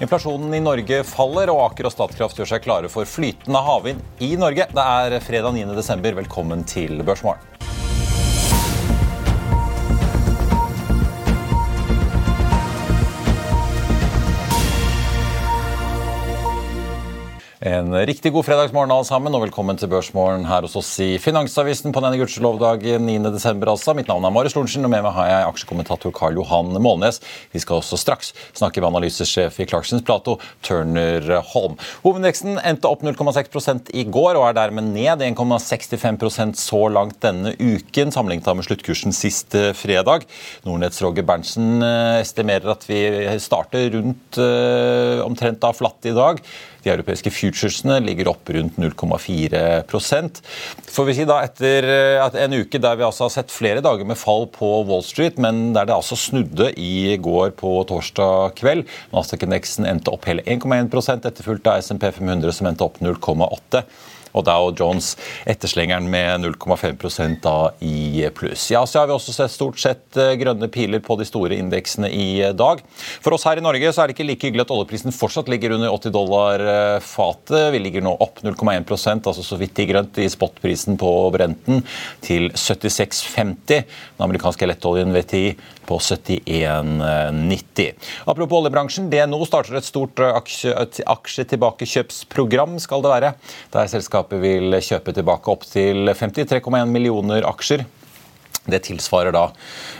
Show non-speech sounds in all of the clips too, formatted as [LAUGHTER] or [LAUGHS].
Inflasjonen i Norge faller, og Aker og Statkraft gjør seg klare for flytende havvind i Norge. Det er fredag 9. desember. Velkommen til Børsmorgen. En riktig god fredagsmorgen alle sammen, og velkommen til Børsmorgen her hos oss i Finansavisen på denne gudskjelovdagen 9.12. Altså. Mitt navn er Marius Lorentzen, og med meg har jeg aksjekommentator Karl Johan Målnes. Vi skal også straks snakke med analysesjef i Clarksons Plato, Turner Holm. Hovedveksten endte opp 0,6% i går og er dermed ned 1,65% så langt denne uken, sammenlignet med sluttkursen sist fredag. Nordnetts Roger Berntsen estimerer at vi starter rundt uh, omtrent da flatt i dag. De europeiske futuresene ligger opp rundt 0,4% Får vi si da Etter en uke der vi altså har sett flere dager med fall på Wall Street, men der det altså snudde i går på torsdag kveld. Nasdaq-indeksen endte opp hele 1,1% etterfulgt av SMP 500 som endte opp 0,8 og Dow Jones etterslengeren med 0,5 da i pluss. Ja, så har vi også sett stort sett grønne piler på de store indeksene i dag. For oss her i Norge så er det ikke like hyggelig at oljeprisen fortsatt ligger under 80 dollar fatet. Vi ligger nå opp 0,1% altså så vidt i grønt i spotprisen på Brenten til 76,50. Den amerikanske lettoljen VTI på 71,90. Apropos oljebransjen, DNO starter et stort aksjetilbakekjøpsprogram, skal det være. Der selskapet vil kjøpe tilbake opptil 53,1 millioner aksjer. Det tilsvarer da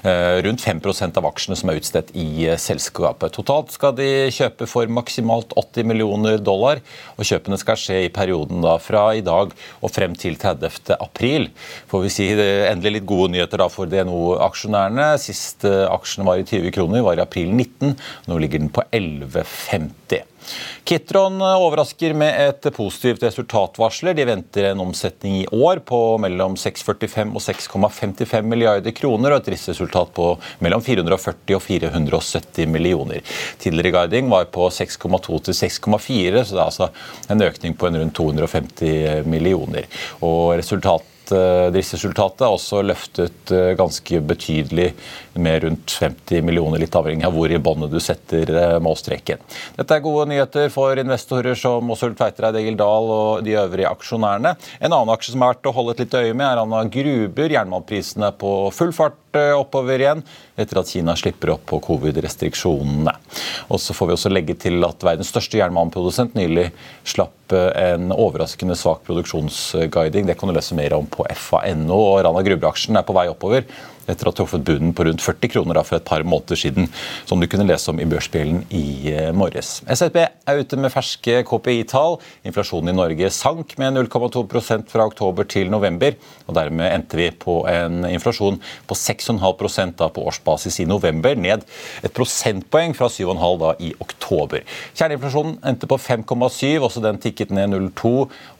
eh, rundt 5% av aksjene som er utstedt i eh, selskapet. Totalt skal de kjøpe for maksimalt 80 millioner dollar, og kjøpene skal skje i perioden da fra i dag og frem til 30. april. Får vi si endelig litt gode nyheter da for DNO-aksjonærene. Sist eh, aksjene var i 20 kroner, var i april 19. Nå ligger den på 11,50. Kitron overrasker med et positivt resultatvarsler. De venter en omsetning i år på mellom 6,45 og 6,55 milliarder kroner og et driftsresultat på mellom 440 og 470 millioner. Tidligere guiding var på 6,2 til 6,4, så det er altså en økning på en rundt 250 millioner. Og resultat driftsresultatet er også løftet ganske betydelig med rundt 50 millioner, litt avhengig av hvor i båndet du setter målstreken. Dette er gode nyheter for investorer som Ulf Tveitereid, Egil Dahl og de øvrige aksjonærene. En annen aksje som er verdt å holde et litt øye med, er Anna Gruber. Jernmalmprisene på full fart oppover igjen etter at Kina slipper opp på covid-restriksjonene. Og så får vi også legge til at verdens største jernbaneprodusent nylig slapp en overraskende svak produksjonsguiding. Det kan du lese mer om på fa.no. og Rana Gruber-aksjen er på vei oppover etter å ha truffet bunnen på rundt 40 kroner da, for et par måneder siden, som du kunne lese om i Børsbjellen i morges. SSB er ute med ferske KPI-tall. Inflasjonen i Norge sank med 0,2% fra oktober til november, og dermed endte vi på en inflasjon på 6,5 da på årsbasis i november, ned et prosentpoeng fra 7,5 da i oktober. Kjerneinflasjonen endte på 5,7, også den tikket ned 0,2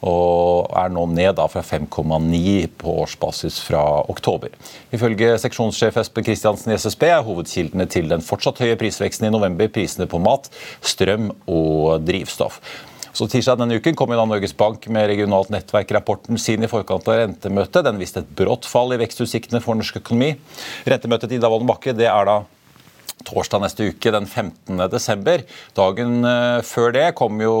og er nå ned da fra 5,9 på årsbasis fra oktober. Ifølge seksjonssjef Espen Kristiansen i SSB er hovedkildene til den fortsatt høye prisveksten i november prisene på mat, strøm og drivstoff. Så Tirsdag denne uken kom da Norges Bank med regionalt nettverk-rapporten sin i forkant av rentemøtet. Den viste et brått fall i vekstutsiktene for norsk økonomi. Rentemøtet til Ida Wolden Bakke det er da torsdag neste uke, den 15. desember. Dagen før det kom jo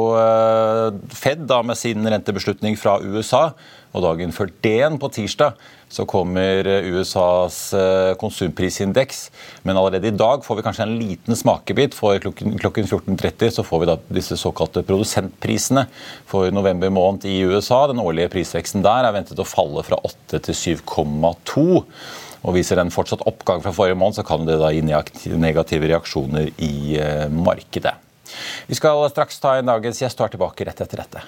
Fed da med sin rentebeslutning fra USA. Og dagen før den, på tirsdag, så kommer USAs eh, konsumprisindeks. Men allerede i dag får vi kanskje en liten smakebit. For klokken, 14.30 så får vi da disse såkalte produsentprisene for november måned i USA. Den årlige prisveksten der er ventet å falle fra 8 til 7,2. Og Viser den fortsatt oppgang fra forrige måned, så kan det da gi negative reaksjoner i eh, markedet. Vi skal straks ta en dagens gjest og er tilbake rett etter dette.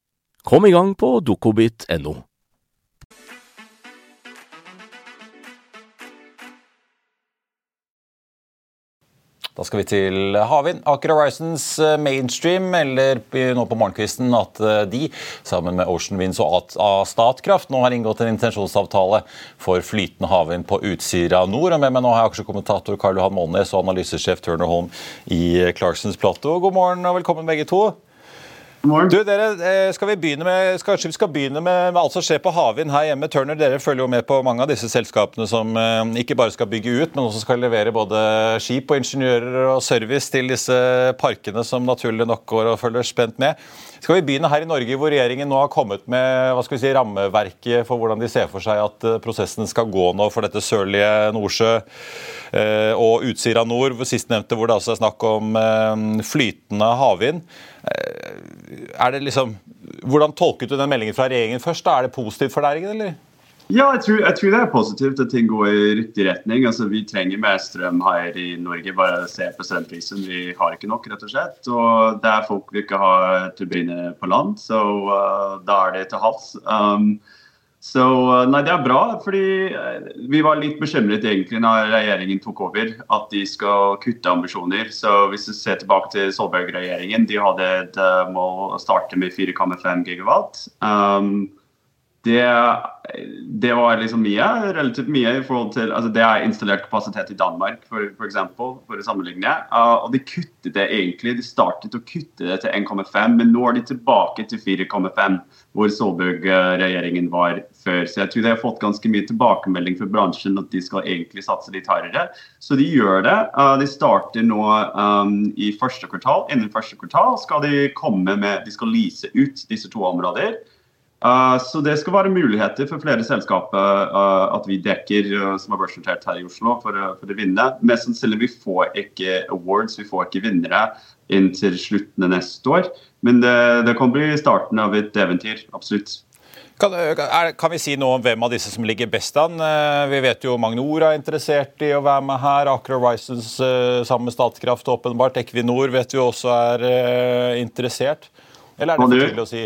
Kom i gang på dokobit.no. Da skal vi til havvind. Aker Horizons eh, Mainstream melder nå på morgenkvisten at eh, de, sammen med Ocean Winds og Statkraft, nå har inngått en intensjonsavtale for flytende havvind på Utsira nord. Og med meg nå har jeg aksjekommentator Karl Johan Molnes og analysesjef Turner Holm i Clarksons Platou. God morgen og velkommen begge to. Du, dere, eh, skal vi begynne med, Kanskje vi skal begynne med, med alt som skjer på havvind her hjemme. Turner, dere følger jo med på mange av disse selskapene som eh, ikke bare skal bygge ut, men også skal levere både skip og ingeniører og service til disse parkene som naturlig nok går og følger spent med. Skal vi begynne her i Norge, hvor regjeringen nå har kommet med hva skal vi si, rammeverket for hvordan de ser for seg at eh, prosessen skal gå nå for dette sørlige Nordsjø og Utsira nord, sistnevnte hvor det altså er snakk om flytende havvind. Er det liksom, hvordan tolket du den meldingen fra regjeringen først? Da? Er det positivt for næringen, eller? Ja, jeg tror, jeg tror, det er positivt at ting går i riktig retning. Altså, Vi trenger mer strøm her i Norge. Bare se på strømprisen. Vi har ikke nok, rett og slett. Og det er folk vi ikke har turbiner på land, så uh, da er det til havs. Um, så uh, nei, det er bra, fordi uh, vi var litt bekymret egentlig når regjeringen tok over, at de skal kutte ambisjoner. Så hvis du ser tilbake til Solberg-regjeringen, de hadde et mål å starte med 4,5 gigawatt. Um, det, det, var liksom mye, relativt mye i forhold til altså Det er installert kapasitet i Danmark, for, for eksempel, for å sammenligne. Uh, og de kuttet det egentlig. De startet å kutte det til 1,5, men nå er de tilbake til 4,5, hvor Solberg-regjeringen var før. Så jeg tror de har fått ganske mye tilbakemelding fra bransjen at de skal egentlig satse litt hardere. Så de gjør det. Uh, de starter nå um, i første kvartal. Innen første kvartal skal de komme med De skal lease ut disse to områder. Uh, så det skal være muligheter for flere selskaper uh, at vi dekker uh, som er børsnotert her i Oslo, for, for, å vinne. Mest sannsynlig vi får ikke awards, vi får ikke vinnere inntil slutten av neste år. Men det, det kan bli starten av et eventyr, absolutt. Kan, er, kan, vi si noe om hvem av disse som ligger best an? Vi vet jo Magnor er interessert i å være med her. Aker Horizons sammen med Statkraft åpenbart. Equinor vet vi også er interessert. Eller er det for tidlig å si?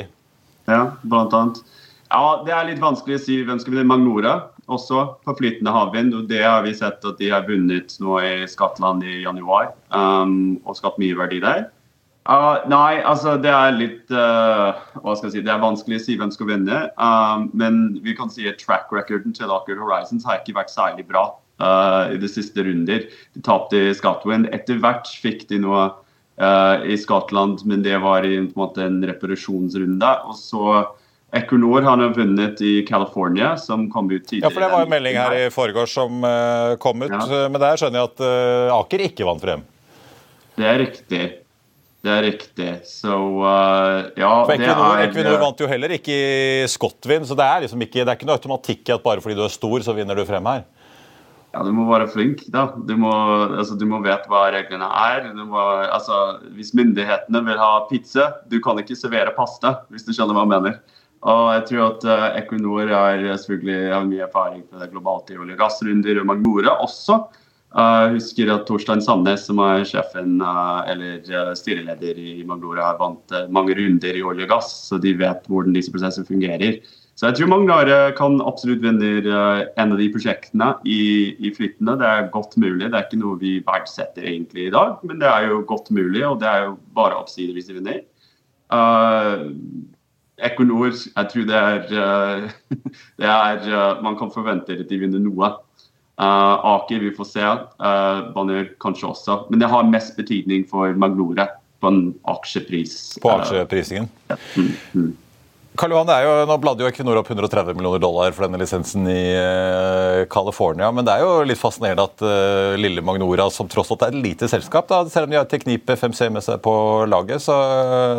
Ja, blant annet. Ja, Det er litt vanskelig å si hvem skal vinne. Magnora også på flytende havvind. og Det har vi sett at de har vunnet nå i Skottland i januar um, og skapt mye verdi der. Uh, nei, altså det er litt uh, hva skal jeg si, Det er vanskelig å si hvem skal vinne. Um, men vi kan si at track recorden til Aker Horizons har ikke vært særlig bra uh, i de siste runder. De tapte i Scotland. Etter hvert fikk de noe i Skottland, men det var i en, måte, en reparasjonsrunde. Og så Equinor har vunnet i California, som kom ut tidligere. Ja, for Det var en melding her i forgårs som uh, kom ut, ja. men der skjønner jeg at uh, Aker ikke vant frem? Det er riktig. Det er riktig. Så uh, ja For Equinor, er, Equinor vant jo heller ikke i Skottvind, så det er liksom ikke, det er ikke noe automatikk i at bare fordi du er stor, så vinner du frem her. Ja, Du må være flink. da. Du må, altså, du må vite hva reglene er. Må, altså, hvis myndighetene vil ha pizza, du kan ikke servere pasta, hvis du skjønner hva jeg mener. Og jeg tror at uh, Equinor har mye erfaring på det globalt i olje- og gassrunder, og Magnora også. Uh, jeg husker at Torstein Sandnes, som er sjefen uh, eller uh, styreleder i Magnora, har vant mange runder i olje og gass, så de vet hvordan disse prosessene fungerer. Så jeg tror Magnare kan absolutt vinne uh, en av de prosjektene i, i, flyttene. Det er godt mulig. Det er ikke noe vi verdsetter egentlig i dag, men det er jo godt mulig, og det er jo bare oppsider hvis de vinner. Uh, Equinor, jeg tror det er, uh, [LAUGHS] det er Man kan forvente at de vinner noe. Uh, Aker, vi får se. Uh, Banner kanskje også. Men det har mest betydning for Magnore på en aksjepris. På aksjeprisingen? Ja. Mm, mm. Karl Johan, jo, Nå bladde jo Equinor opp 130 millioner dollar for denne lisensen i uh, California. Men det er jo litt fascinerende at uh, lille Magnora, som tross alt er et lite selskap, da, selv om de har Teknipe 5C med seg på laget, så,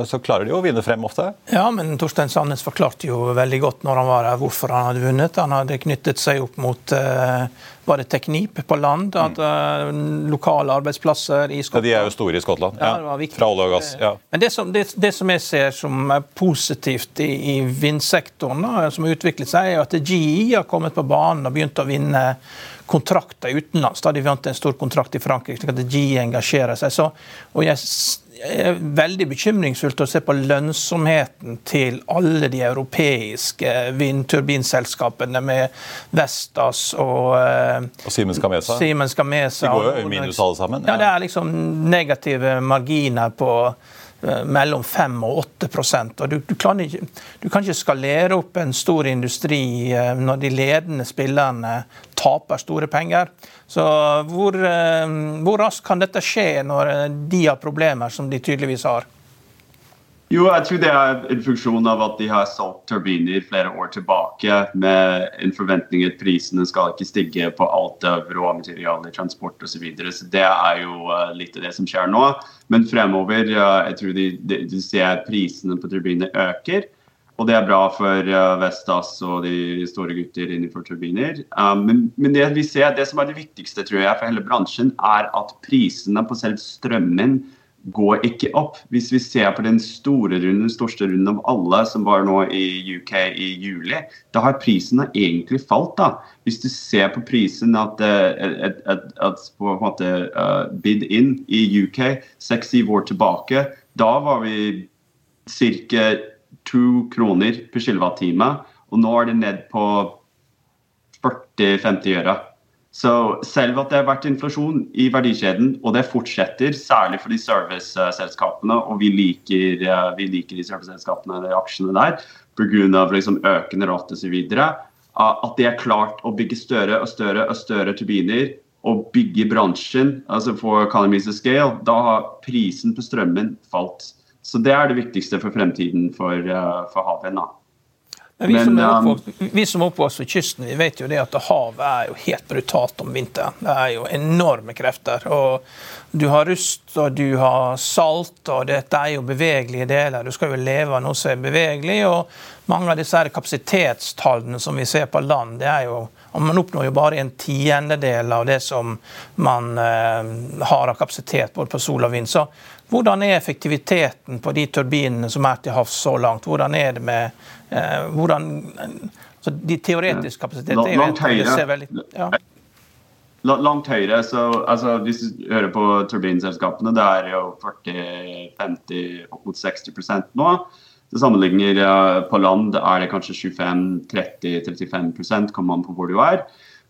så, klarer de jo å vinne frem ofte? Ja, men Torstein Sandnes forklarte jo veldig godt når han var her hvorfor han hadde vunnet. Han hadde knyttet seg opp mot uh, var det Teknip på land. At uh, Lokale arbeidsplasser i Skottland. Ja, de er jo store i Skottland. Ja, ja. Fra olje og gass. Ja. Men det som, det, det som, jeg ser som er positivt i, i vindsektoren, da, som har utviklet seg, er at GI har kommet på banen og begynt å vinne kontrakter utenlands. Da de vant en stor kontrakt i Frankrike, slik at GI engasjerer seg. Så, og jeg er veldig bekymringsfullt å se på lønnsomheten til alle de europeiske vindturbinselskapene med Vestas og, eh, og Siemens Gamesa. Siemens Gamesa. De går jo i minus alle sammen. Ja. ja, det er liksom negative marginer på mellom 5 og 8 og du, du, kan ikke, du, kan ikke, skalere opp en stor industri eh, når de ledende spillerne taper store penger. Så hvor, eh, hvor raskt kan dette skje når de har problemer som de tydeligvis har? Jo, jeg tror det er en funksjon av at de har solgt turbiner flere år tilbake med en forventning at prisene skal ikke stige på alt av råmaterialer, transport osv. Så, videre. så det er jo litt av det som skjer nå. Men fremover jeg tror de, de, de ser prisene på turbiner øker. Og det er bra for Vestas og de store gutter innenfor turbiner. Men, men, det vi ser, det som er det viktigste tror jeg, for hele bransjen, er at prisene på selv strømmen går ikke opp. Hvis vi ser på den store runden, den største runden av alle, som var nå i UK i juli, da har prisene egentlig falt. da. Hvis du ser på prisen at, at, at, at på en måte uh, bid in i UK seks-syv år tilbake, da var vi ca. to kroner per kilowattime. Og nå er det ned på 40-50 øre. Så selv at det har vært inflasjon i verdikjeden, og det fortsetter, særlig for de serviceselskapene, og vi liker, eh, vi liker de serviceselskapene, eller aksjene der, pga. Liksom økende rate osv., at det er klart å bygge større og større og større turbiner og bygge bransjen, altså for economies of scale, da har prisen på strømmen falt. Så det er det viktigste for fremtiden for, eh, for havvind. Men vi, som er oppvokst, vi som oppvokst ved kysten, vi vet jo det at havet er jo helt brutalt om vinteren. Det er jo enorme krefter. og Du har rust og du har salt, og dette er jo bevegelige deler. Du skal jo leve av noe som er bevegelig. og Mange av disse her kapasitetstallene som vi ser på land, det er jo man oppnår jo bare en tiendedel av det som man eh, har av kapasitet både på sol og vind. Så hvordan er effektiviteten på de turbinene som er til havs så langt? Hvordan er det med eh, hvordan, så De teoretiske kapasitetene er egentlig veldig, ja. Langt høyere. så altså, Hvis du hører på turbinselskapene, det er jo 40-50, opp mot 60% nå. Til sammenligner på land er det kanskje 25-30-35% kommer man på hvor du er.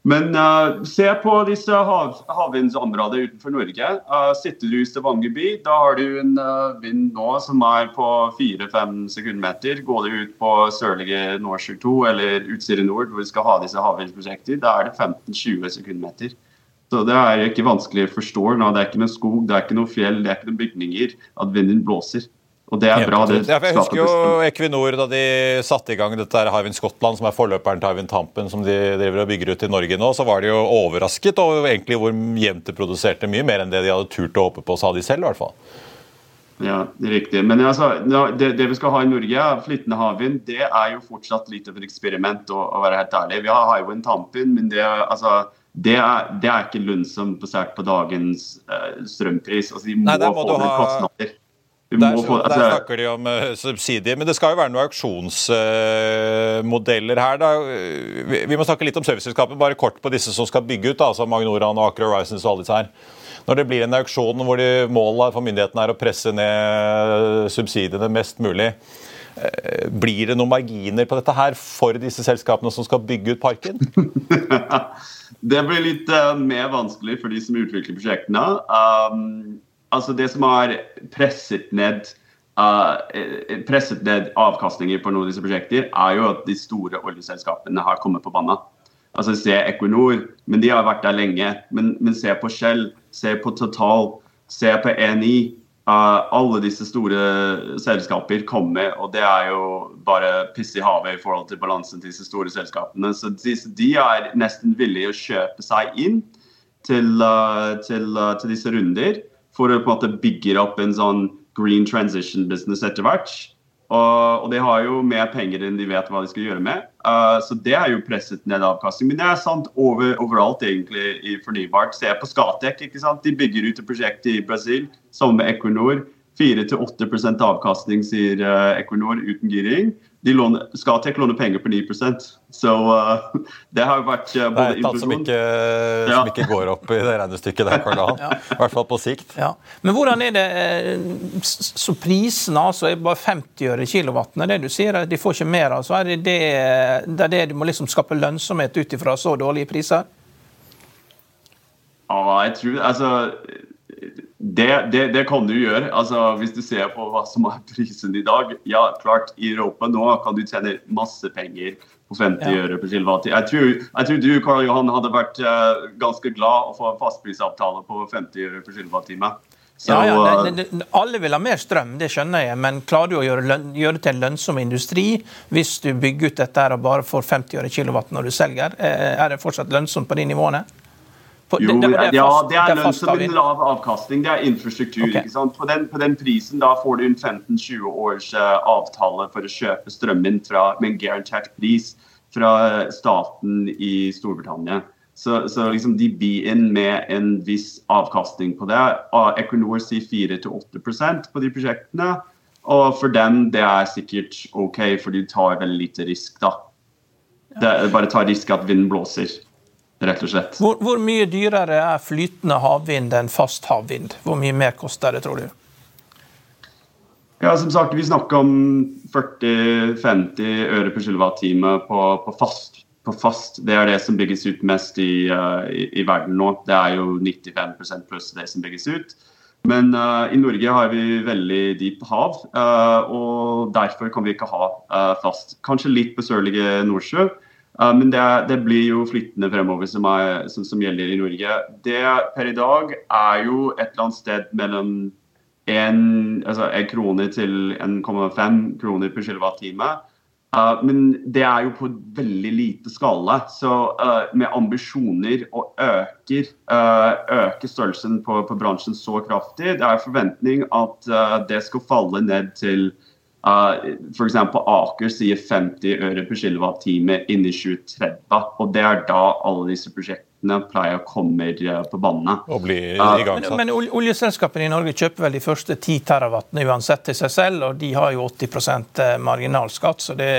Men uh, se på disse hav, havvindsområdene utenfor Norge. Uh, sitter du i Stavanger by, da har du en uh, vind nå som er på 4-5 sekundmeter. Går du ut på sørlige Nordsjø 2 eller Utsira Nord, hvor vi skal ha disse havvindsprosjekter, da er det 15-20 sekundmeter. Så Det er ikke vanskelig å forstå. Nå. Det er ikke noe skog, det er ikke noe fjell, det er ikke noen bygninger. At vinden blåser. Og det er bra. Det ja, jeg husker jo Equinor da de satte i gang dette Hywind Scotland, som er forløperen til Hywind Tampen, som de driver og bygger ut i Norge nå, så var de jo overrasket over egentlig hvor jevnt de produserte. Mye mer enn det de hadde turt å håpe på, sa de selv i hvert fall. Ja, det er riktig. Men altså, det, det, vi skal ha i Norge, flytende havvind, det er jo fortsatt litt av et eksperiment, å, å være helt ærlig. Vi har Hywind Tampen, men det, altså, det, er, det er ikke lønnsomt basert på dagens uh, strømpris. Altså, de må, Nei, må få ned kostnader. Der, få, altså, der, snakker de om uh, subsidier, men det skal jo være noen auksjonsmodeller uh, her. Da. Vi, vi, må snakke litt om serviceselskapet, bare kort på disse som skal bygge ut. Da, altså Magnoran og Aker Horizons og alle disse her. Når det blir en auksjon hvor de, målet for myndighetene er å presse ned subsidiene mest mulig, uh, blir det noen marginer på dette her for disse selskapene som skal bygge ut parken? [LAUGHS] det blir litt mer vanskelig for de som utvikler prosjektene. Um, altså det som har presset ned Uh, presset ned avkastninger på noen av disse prosjekter, er jo at de store oljeselskapene har kommet på banen. Altså Se Equinor, men de har vært der lenge. Men, men se på Shell, se på Total, se på Eni. Uh, alle disse store selskaper kommer, og det er jo bare piss i havet i forhold til balansen til disse store selskapene. Så de, de er nesten villige å kjøpe seg inn til, uh, til, til disse runder for å på en måte bygge opp en sånn green transition business etter hvert. Og, og, de har jo mer penger enn de vet hva de skal gjøre med. Uh, så det er jo presset ned avkastning. Men det er sant over, overalt egentlig i fornybart. Se på Skatek. ikke sant? De bygger ut et prosjekt i Brasil sammen med Equinor. 4-8% avkastning, sier uh, Equinor uten giring de låner, Skatek låner penger på 9% så uh, det har jo vært uh, både Det er et tall som, ikke, ja. som ikke går opp i det regnestykket der, Karl [LAUGHS] ja. I hvert fall på sikt. Ja. Men hvordan er det eh, Så prisene altså er bare 50 øre kilowatten? Er det du sier de får ikke mer? altså Er det det, det, er det du må liksom skape lønnsomhet ut ifra så dårlige priser? Ja, jeg tror Altså det, det, det, kan du gjøre. Altså, hvis du ser på hva som er prisen i dag. Ja, klart, i Europa nå kan du tjene masse penger på 50 ja. øre per kilowatt. Jeg tror, jeg tror du Karl Johan, hadde vært uh, ganske glad å få en fastprisavtale på 50 øre per kilowattime. ja, ja, det, det, Alle vil ha mer strøm, det skjønner jeg, men klarer du å gjøre, løn, gjøre det til en lønnsom industri hvis du bygger ut dette og bare får 50 øre kilowatt når du selger? Eh, er det fortsatt lønnsomt på de nivåene? På, jo, det, det det ja, det er lønnsom en lav avkastning. Det er infrastruktur. Okay. ikke sant? På den, på den, prisen da får du en 15-20 års uh, avtale for å kjøpe strømmen fra, med en garantert pris fra staten i Storbritannia. Så, så liksom de blir inn med en viss avkastning på det. Equinor sier 4-8% på de prosjektene. Og for dem det er sikkert OK, for de tar veldig lite risk, da. Det, bare ta risk at vinden blåser rett og slett. Hvor, hvor, mye dyrere er flytende havvind enn fast havvind? Hvor mye mer koster det, tror du? Ja, som sagt, Vi snakker om 40-50 øre per kilowattime på, på, fast, på, fast. Det er det som bygges ut mest i, uh, i, i verden nå. Det er jo 95% pluss det som bygges ut. Men uh, i Norge har vi veldig dyp hav, uh, og derfor kan vi ikke ha fast. Kanskje litt på sørlige Nordsjø, men det, det, blir jo flyttende fremover som, er, som, som, gjelder i Norge. Det per i dag er jo et eller annet sted mellom 1, altså krone til 1,5 kroner per kilowattime. Uh, men det er jo på veldig lite skala. Så uh, med ambisjoner å øke, uh, størrelsen på, på, bransjen så kraftig, det er forventning at det skal falle ned til uh, F.eks. Aker sier 50 øre per kilowattime innen 2030. Og det er da alle disse prosjektene pleier å komme på banen. Og bli igangsatt. Men, men oljeselskapene i Norge kjøper vel de første 10 terawattene uansett til seg selv, og de har jo 80% marginalskatt. så det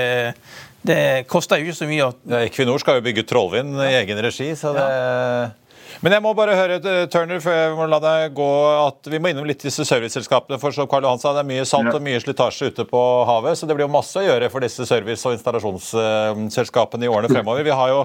det koster jo ikke så mye å ja, Equinor skal jo bygge Trollvind i egen regi, så det ja. Men jeg må bare høre, eh, Turner, før jeg må la deg gå, at vi må innom litt disse serviceselskapene. For som Karl Johan sa, det er mye salt og mye slitasje ute på havet, så det blir jo masse å gjøre for disse service- og installasjonsselskapene i årene fremover. Vi har jo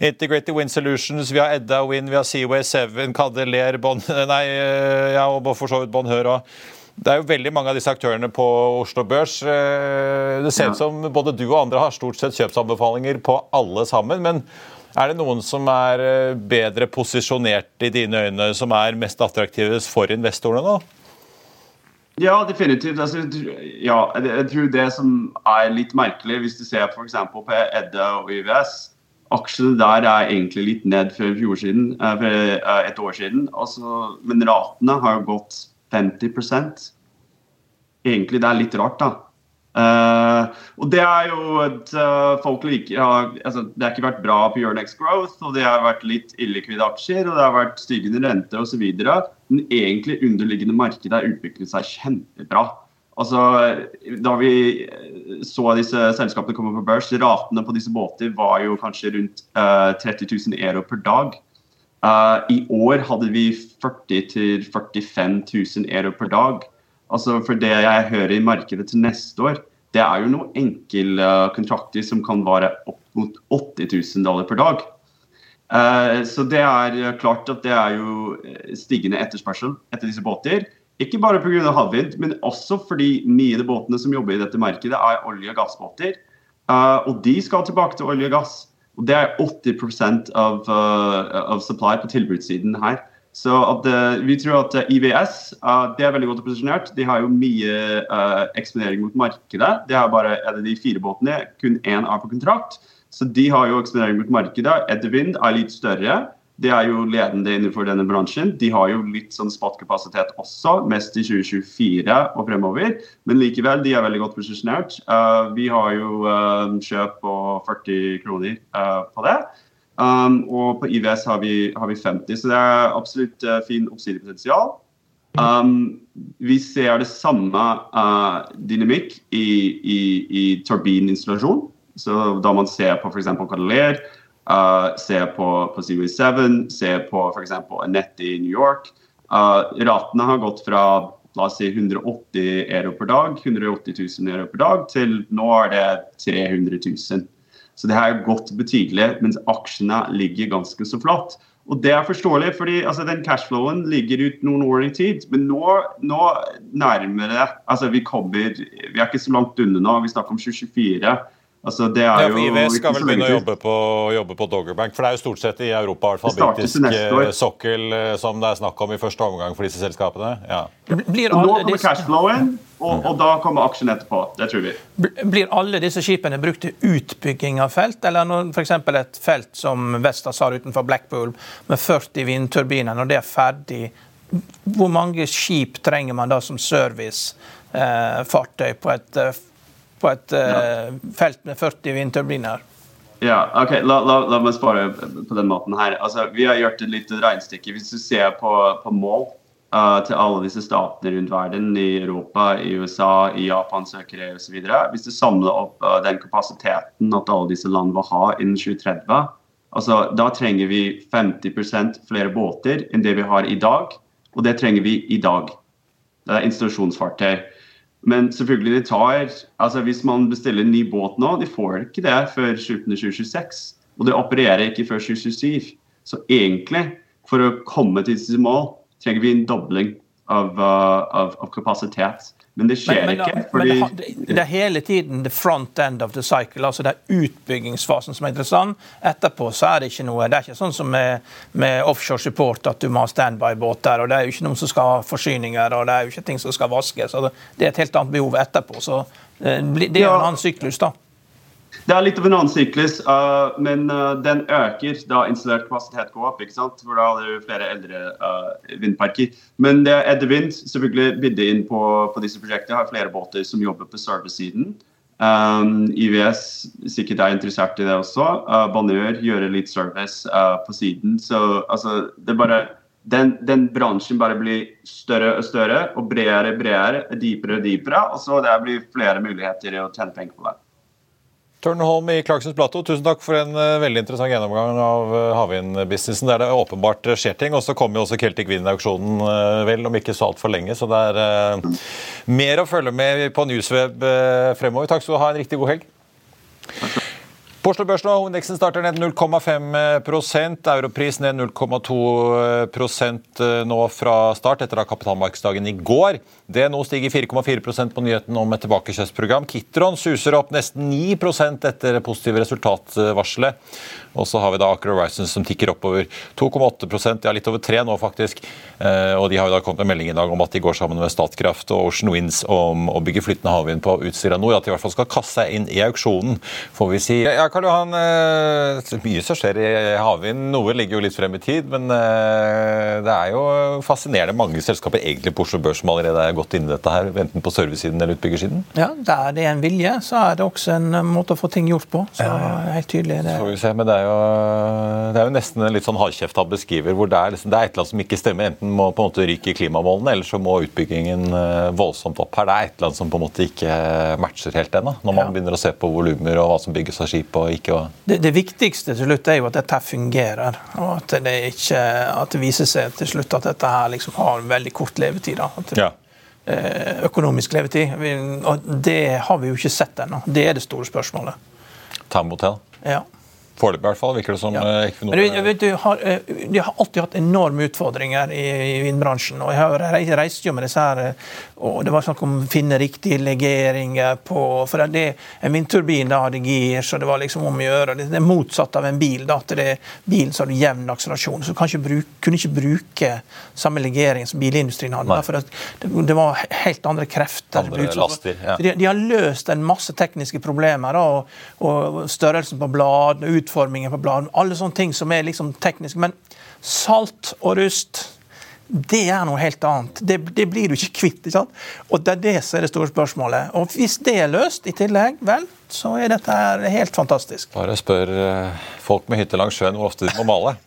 Integrated Wind Solutions, vi har Edda Wind, vi har Seaway 7, Cadeler, bon, [LAUGHS] nei, eh, ja, og for så vidt Bonheur òg. Det er jo veldig mange av disse aktørene på Oslo Børs. Eh, det ser ut som både du og andre har stort sett kjøpsanbefalinger på alle sammen. men er det noen som er eh, bedre posisjonert i dine øyne, som er mest attraktive for investorene nå? Ja, definitivt. Altså, ja, jeg tror det som er litt merkelig, hvis du ser f.eks. på Edda og IVS Aksjene der er egentlig litt ned før siden, eh, for eh, et år siden. Altså, men ratene har gått 50% Egentlig det er litt rart, da. Uh, og det er jo et uh, folk liker ja, altså, Det har ikke vært bra på Euronex Growth, og det har vært litt illikvide aksjer, og det har vært stigende rente osv. Men egentlig underliggende markedet har utviklet seg kjempebra. Altså, da vi eh, så disse selskapene komme på børs, ratene på disse båter var jo kanskje rundt uh, 30 000 euro per dag. I år hadde vi 40 000-45 000 euro per dag. Altså For det jeg hører i markedet til neste år, det er jo noen enkelkontrakter som kan vare opp mot 80 000 dollar per dag. Uh, så det er klart at det er jo stigende etterspørsel etter disse båter. Ikke bare pga. havvind, men også fordi mye av de båtene som jobber i dette markedet, er olje- og gassbåter. Og de skal tilbake til olje og gass. Og det er 80 av, av supply på tilbudssiden her. Så at, uh, Vi tror at uh, IVS uh, det er veldig godt posisjonert. De har jo mye eksponering mot markedet. Det er bare er de fire båtene. Kun én er på kontrakt. Så de har jo eksponering mot markedet. Edwind er litt større. De er jo ledende innenfor denne bransjen. De har jo litt sånn spotkapasitet også, mest i 2024 og fremover. Men likevel, de er veldig godt posisjonert. vi har jo kjøp på 40 kroner på det. Um, og på IVS har vi, har vi, 50, så det er absolutt uh, fin oppsidepotensial. Um, vi ser det samme uh, dynamikk i, i, i turbininstallasjon. Så da man ser på f.eks. Cadillac, uh, ser på, på Seaway 7, ser på f.eks. Anette i New York. Uh, ratene har gått fra la oss si 180 euro per dag, 180 000 euro per dag, til nå er det 300 000. Så det har gått betydelig, mens aksjene ligger ganske så flatt. Og det er forståelig, fordi altså, den cashflowen ligger ut noen år i tid. Men nå, nå nærmer det altså, vi, kommer, vi er ikke så langt unna nå. Vi snakker om 2024. Altså, det er ja, for IVS skal vel begynne å jobbe på, jobbe på Doggerbank? For det er jo stort sett i Europa alfabetisk eh, sokkel eh, som det er snakk om i første omgang for disse selskapene? Ja. Blir alle nå kommer cashflowen, og, og, da kommer aksjen etterpå. Det tror vi. Blir alle disse skipene brukt til utbygging av felt, eller f.eks. et felt som Vestas har utenfor Blackpool med 40 vindturbiner, når det er ferdig, hvor mange skip trenger man da som servicefartøy eh, på et på et uh, felt med 40 vindturbiner. Ja, ok, la, la, la, meg spare på den måten her. Altså, vi har gjort et lite regnestykke. Hvis du ser på, på mål uh, til alle disse statene rundt verden, i Europa, i USA, i Japan, Sør-Korea osv. Hvis du samler opp uh, den kapasiteten at alle disse land vil ha innen 2030, altså, da trenger vi 50% flere båter enn det vi har i dag. Og det trenger vi i dag. Det er installasjonsfartøy. Men selvfølgelig, de tar altså Hvis man bestiller en ny båt nå, de får ikke det før slutten av 2026. Og det opererer ikke før 2027. Så egentlig, for å komme til disse mål, trenger vi en dobling av, uh, av, av kapasitet. Men det skjer men, men, ikke. Fordi... Men det, er hele tiden the front end of the cycle, altså det er utbyggingsfasen som er interessant. Etterpå så er det ikke noe Det er ikke sånn som med, med offshore support at du må ha standby-båter. og Det er jo ikke noen som skal ha forsyninger, og det er jo ikke ting som skal vaskes. Det er et helt annet behov etterpå. så eh, Det er jo en annen syklus, da. Det er litt av en annen syklus, uh, men uh, den øker da installert kapasitet går opp. ikke sant? For da hadde du flere eldre uh, vindparker. Men det er Edde Wind selvfølgelig bidde inn på, på disse prosjektene. Har flere båter som jobber på servicesiden. Um, IVS sikkert er interessert i det også. Uh, Banør gjør litt service på siden. Så altså, det bare den, den, bransjen bare blir større og større og bredere og bredere, dypere og dypere. Og så det blir flere muligheter å tjene penger på det. Tørnholm i Clarksons Plato, tusen takk for en uh, veldig interessant gjennomgang av uh, havvindbusinessen. Der det åpenbart skjer ting. Og så kommer jo også Celtic Wind-auksjonen vel om ikke så altfor lenge. Så det er mer å følge med på Newsweb fremover. Takk skal du ha. En riktig god helg. På Oslo Børs nå, Hovedindeksen starter ned 0,5% Europris ned 0,2% nå fra start etter kapitalmarkedsdagen i går. Nå stiger 4,4% på nyheten om et tilbakekjøpsprogram. Kitron suser opp nesten 9% etter positive resultatvarselet. Og så har vi da Aker Horizons som tikker oppover 2,8% ja litt over 3 nå faktisk. Eh, og de har jo da kommet med melding i dag om at de går sammen med Statkraft og Ocean Winds om å bygge flytende havvind på Utsira Nord. At de i hvert fall skal kaste seg inn i auksjonen, får vi si. Ja, Karl Johan, eh, mye som skjer i havvind. Noe ligger jo litt frem i tid, men eh, det er jo fascinerende mange selskaper egentlig på Oslo Børs som allerede er gått inn i dette her, enten på servicesiden eller utbyggersiden. Ja, der det er en vilje, så er det også en måte å få ting gjort på. Så helt tydelig. Det. Så får vi se, men det er jo, det er jo nesten en litt sånn hardkjefta beskriver, hvor det er, liksom, det er et eller annet som ikke stemmer. Enten må på en måte ryke klimamålene, eller så må utbyggingen eh, voldsomt opp her. Det er et eller annet som på en måte ikke matcher helt ennå, når man ja. begynner å se på volumer og hva som bygges av skip og ikke. Det, det, viktigste til slutt er jo at dette fungerer, og at det, ikke, at det viser seg til slutt at dette her liksom har veldig kort levetid. Da. At det, ja. Eh, økonomisk levetid. Og det har vi jo ikke sett ennå. Det er det store spørsmålet. Time will tell. Ja. Foreløpig i hvert fall, virker det som. Ja. Eh, Men du, vet, du har, eh, de har alltid hatt enorme utfordringer i, i vindbransjen. og Jeg har reist jo med disse her, eh, og Det var snakk om å finne riktige legeringer på for det, En vindturbin da hadde gir, så det var liksom om å gjøre. Det er motsatt av en bil. da, at det Bilen så har du jevn akselerasjon. Så du ikke bruke, kunne ikke bruke samme legering som bilindustrien hadde. Da, for det, det, var helt andre krefter. Andre laster, ja. de, de, har løst en masse tekniske problemer. da, og, og Størrelsen på bladene utformingen på bladene. Alle sånne ting som er liksom tekniske. Men salt og rust det er noe helt annet. Det, det blir du ikke kvitt. ikke sant? Og Det er det som er det store spørsmålet. Og Hvis det er løst i tillegg, vel, så er dette her helt fantastisk. Bare spør eh, folk med hytte langs sjøen hvor ofte de må male.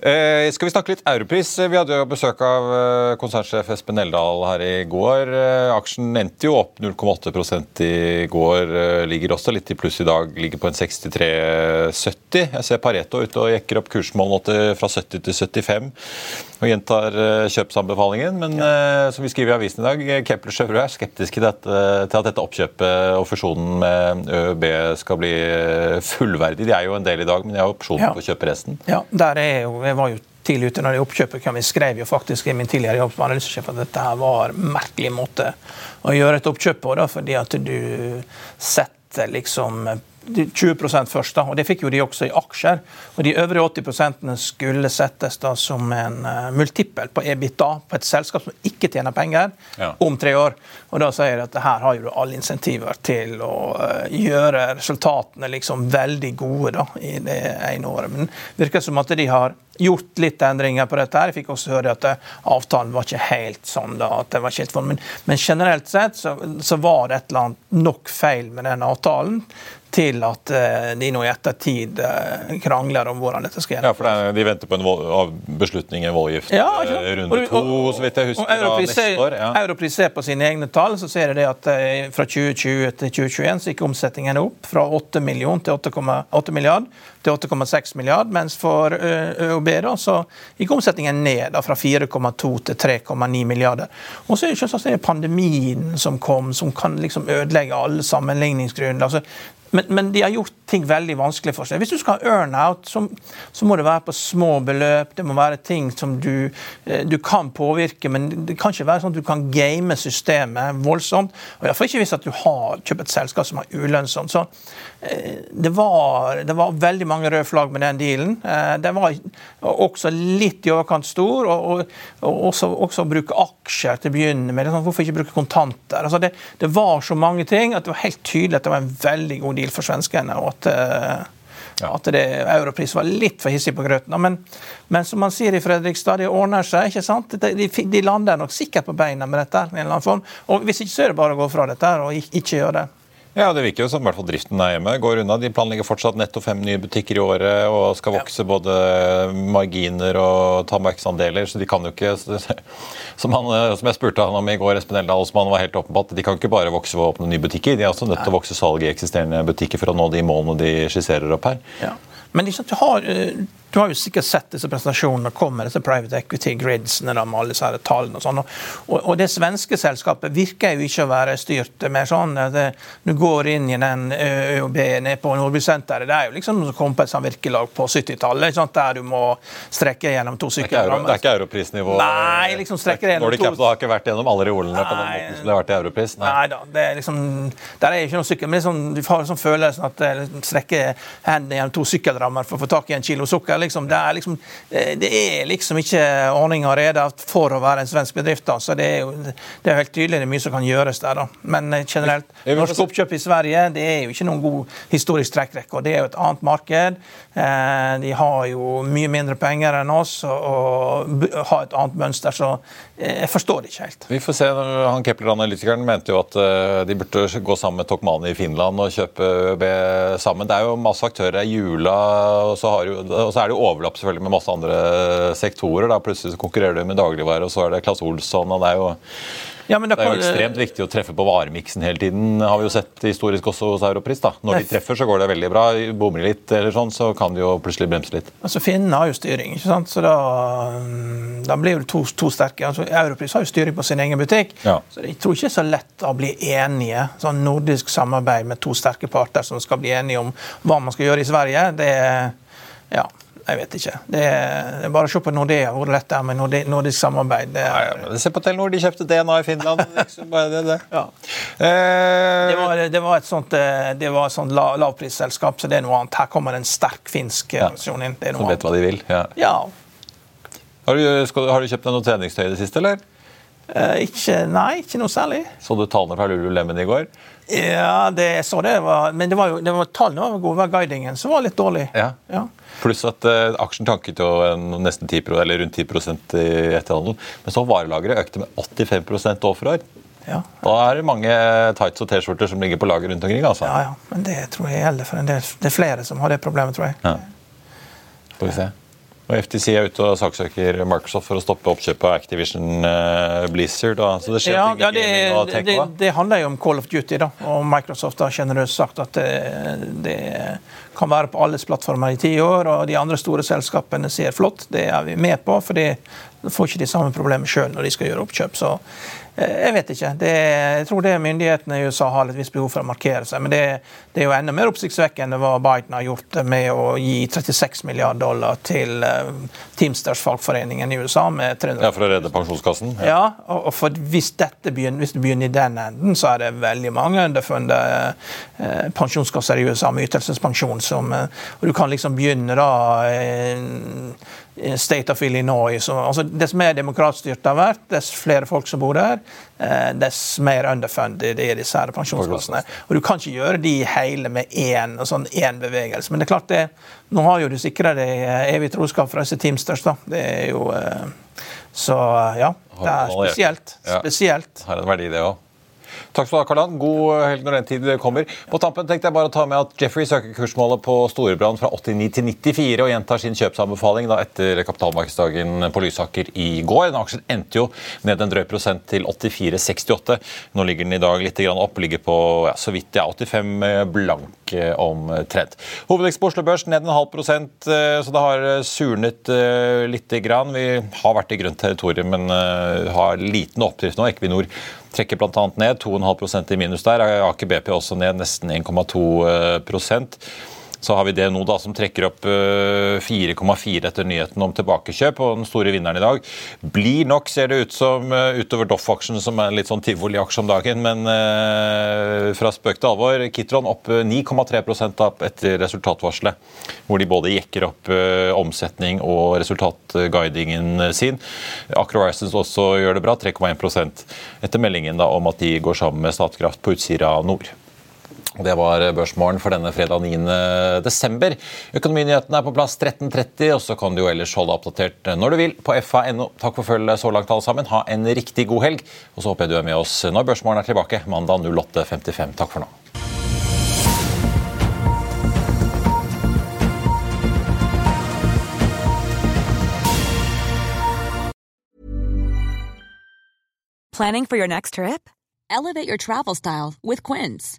Eh, skal vi snakke litt Europris? Vi hadde jo besøk av eh, konsernsjef Espen Eldal her i går. Eh, aksjen endte jo opp 0,8 i går. Eh, ligger også litt i pluss i dag. Ligger på en 63,70. Jeg ser Pareto ute og jekker opp kursmålene fra 70 til 75 og gjentar kjøpsanbefalingen. Men ja. som vi skriver i avisen i dag, Kepler Chevrolet er skeptisk til, dette, til, at dette oppkjøpet og fusjonen med ØB skal bli fullverdig. De er jo en del i dag, men de har opsjon ja. på å kjøpe resten. Ja, der er jo, jeg var jo tidlig ute når det oppkjøpet kom. Jeg skrev jo faktisk i min tidligere jobb analysesjef at dette her var en merkelig måte å gjøre et oppkjøp på. Da, fordi at du setter liksom 20 først, da, og det fikk jo de også i aksjer. Og De øvrige 80 skulle settes da som en uh, multippel på EBITDA på et selskap som ikke tjener penger, ja. om tre år. Og Da sier de at her har jo du alle insentiver til å uh, gjøre resultatene liksom veldig gode da, i det ene året. Men det virker som at de har gjort litt endringer på dette. her. Jeg fikk også høre at uh, avtalen var ikke helt sånn. da, at det var ikke helt sånn. Men, men generelt sett så, så var det et eller annet nok feil med den avtalen til at eh, de nå i ettertid eh, krangler om hvordan dette skal gjøre. Ja, for De venter på en beslutning i voldgift ja, eh, runde to, så vidt jeg husker. Og neste år. Ja. Europris ser på sine egne tall, så ser de det at fra 2020 til 2021 så gikk omsetningen opp fra 8 million til 8,8 milliard til 8,6 milliard, mens for ØOB da, så gikk omsetningen ned da, fra 4,2 til 3,9 milliarder. Og så er det ikke sånn at pandemien som kom, som kan liksom ødelegge alle sammenligningsgrunnlag. Altså, men, men, de har gjort ting veldig vanskelig for seg. Hvis du skal ha earn-out, så, så, må det være på små beløp. Det må være ting som du, eh, du, kan påvirke, men det kan ikke være sånn at du kan game systemet voldsomt. Og Iallfall ikke hvis at du har kjøpt et selskap som er ulønnsomt. Så eh, det var, det var, veldig mange røde flagg med den dealen. Eh, den var også litt i overkant stor. Og, og, og også, å bruke aksjer til å begynne med. Sånn, hvorfor ikke bruke kontanter? Altså det, det var så mange ting at det var helt tydelig at det var en veldig god deal for svenskene. og at eh, ja. At det, europris var litt for hissig på grøten. Men, men, som man sier i Fredrikstad, det ordner seg. ikke sant? De, de lander nok sikkert på beina med dette. i en eller annen form. Og Hvis ikke så er det bare å gå fra dette og ikke gjøre det. Ja, Det virker jo som i hvert fall driften er hjemme. Går unna. De planlegger fortsatt netto fem nye butikker i året og skal vokse ja. både marginer og ta markedsandeler. Så de kan jo ikke, som, han, som jeg spurte han om i går, Espen Eldal, som han var helt åpen på, at de kan ikke bare vokse og åpne nye butikker. De er også nødt til å vokse salget i eksisterende butikker for å nå de målene de skisserer opp her. Ja. Men liksom, du har eh, du har jo sikkert sett disse presentasjonene kommer, disse private equity gridsene med alle disse tallene. og sånn. Og, og, det svenske selskapet virker jo ikke å være styrt mer sånn. Det, du går inn i den ØOB nede på Nordbysenteret. Det er jo liksom som å komme på et samvirkelag på 70-tallet, der du må strekke gjennom to sykkelrammer. Det er ikke europrisnivå? Nei, liksom strekke gjennom to... Capital har ikke vært gjennom alle reolene på den måten som det har vært i europris? Nei, nei da. Det er liksom, der er ikke noe sykkel, men liksom, du har liksom følelsen at strekke hendene gjennom to sykkelrammer for å få tak i en kilo sukker liksom, det, er liksom, eh, det er liksom ikke ordning og rede for å være en svensk bedrift. Da. så Det er jo det er helt tydelig det er mye som kan gjøres der. da. Men eh, generelt, norsk oppkjøp i Sverige det er jo ikke noen god historisk trekkrekke. Det er jo et annet marked. Eh, de har jo mye mindre penger enn oss og har et annet mønster. så jeg forstår det ikke helt. Vi får se. han Kepler-analytikeren mente jo at de burde gå sammen med Tokmani i Finland og kjøpe ØB sammen. Det er jo masse aktører. Jula, og så, jo, og så er det jo overlapp selvfølgelig med masse andre sektorer. da Plutselig konkurrerer du med dagligvare, og så er det Claes Olsson. og det er jo ja, det, det, er jo ekstremt viktig å treffe på varemiksen hele tiden, har vi jo sett historisk også hos Europris. da. Når de treffer, så går det veldig bra. Bommer de litt, eller sånn, så kan de jo plutselig bremse litt. Altså, Finnene har jo styring, ikke sant? så da, da blir det to, to sterke. Altså, Europris har jo styring på sin egen butikk, ja. så jeg tror ikke det er så lett å bli enige. Sånn nordisk samarbeid med to sterke parter som skal bli enige om hva man skal gjøre i Sverige, det ja, jeg vet ikke. Det er, det er bare å se på Nordea, hvor lett det er med nordisk samarbeid. Det er, ja, ja, Se på Telenor, de kjøpte DNA i Finland. [LAUGHS] Liksom, det, det. Ja. Eh, var, det, var, et sånt, eh, det var et sånt la, lavprisselskap, så det er noe annet. Her kommer en sterk finsk ja. versjon inn. Som vet hva de vil? Ja. ja. Har, du, skal, har du kjøpt deg noe treningstøy i det siste, eller? Eh, ikke, nei, ikke noe særlig. Så du tallene fra Lululemon i går? Ja, det så det. Var, men det var jo, det var, tallene var gode, guidingen som var litt dårlig. Ja. ja. Pluss at uh, aksjen tanket jo en, nesten 10 eller rundt 10% i etterhandel. Men så varelageret økte med 85 år for år. Ja. Da er det mange tights og T-skjorter som ligger på lager rundt omkring. altså. Ja, ja, Men det tror jeg gjelder for en del. Det er flere som har det problemet, tror jeg. Ja. Får vi se. Og FTC er ute og saksøker Microsoft for å stoppe oppkjøpet av Activision uh, Blizzard. Da. Så det skjer ja, ting ja, det, det, det, handler jo om Call of Duty, da. og Microsoft har generøst sagt at det, det, kan være på alles plattformer i ti år. Og de andre store selskapene sier flott, det er vi med på, for de får ikke de samme problemene sjøl når de skal gjøre oppkjøp. Så Eh, jeg vet ikke. Det, jeg tror det myndighetene i USA har et visst behov for å markere seg. Men det, det, er jo enda mer oppsiktsvekkende hva Biden har gjort med å gi 36 milliarder dollar til uh, Teamsters fagforeningen i USA. med 300 Ja, For å redde pensjonskassen? Ja, ja og, for hvis, begynner, hvis det begynner i den enden, så er det veldig mange underfunne uh, pensjonskasser i USA med ytelsespensjon som uh, Og du kan liksom begynne da State of Illinois. Så, altså, dess mer demokratstyrt det har vært, dess flere folk som bor der, eh, dess mer underfunded er disse her pensjonskassene. Og Du kan ikke gjøre de hele med én sånn bevegelse. Men det er klart det, nå har jo du sikra deg eh, evig troskap fra disse Teamsters. da. Det er jo... Eh, så ja, det er spesielt. Spesielt. Har en verdi, det òg. Takk skal du ha, Karlan. God helg når den tid kommer. På tampen tenkte jeg bare å ta med at Jeffrey søker kursmålet på Storebrand fra 89 til 94 og gjentar sin kjøpsanbefaling da etter kapitalmarkedsdagen på Lysaker i går. Den aksjen endte jo ned en drøy prosent til 84,68. Nå ligger den i dag litt opp, ligger på ja, så vidt ja, 85 blank eh, omtrent. Oslo Børs ned en halv prosent, eh, så det har surnet eh, lite grann. Vi har vært i grønt territorium, men har liten oppdrift nå. Equinor trekker bl.a. ned 2,5% i minus der. Aker BP også ned nesten 1,2 så har vi det nå da som trekker opp 4,4 eh, etter nyheten om tilbakekjøp. og Den store vinneren i dag blir nok, ser det ut som, eh, utover Doff-aksjen, som er litt sånn tivoliaksje om dagen. Men eh, fra spøk til alvor, Kitron opp 9,3% opp etter resultatvarselet. Hvor de både jekker opp eh, omsetning og resultatguidingen sin. Acro Horizons også gjør det bra, 3,1% etter meldingen da om at de går sammen med Statkraft på Utsira Nord. Det var børsmålen for denne fredag 9. desember. Økonominyhetene er på plass 13.30, og så kan du jo ellers holde oppdatert når du vil på fa.no. Takk for følget så langt, alle sammen. Ha en riktig god helg. Og så håper jeg du er med oss når børsmålen er tilbake mandag 08.55. Takk for nå. Planning for your next trip? Elevate your travel style with Quince.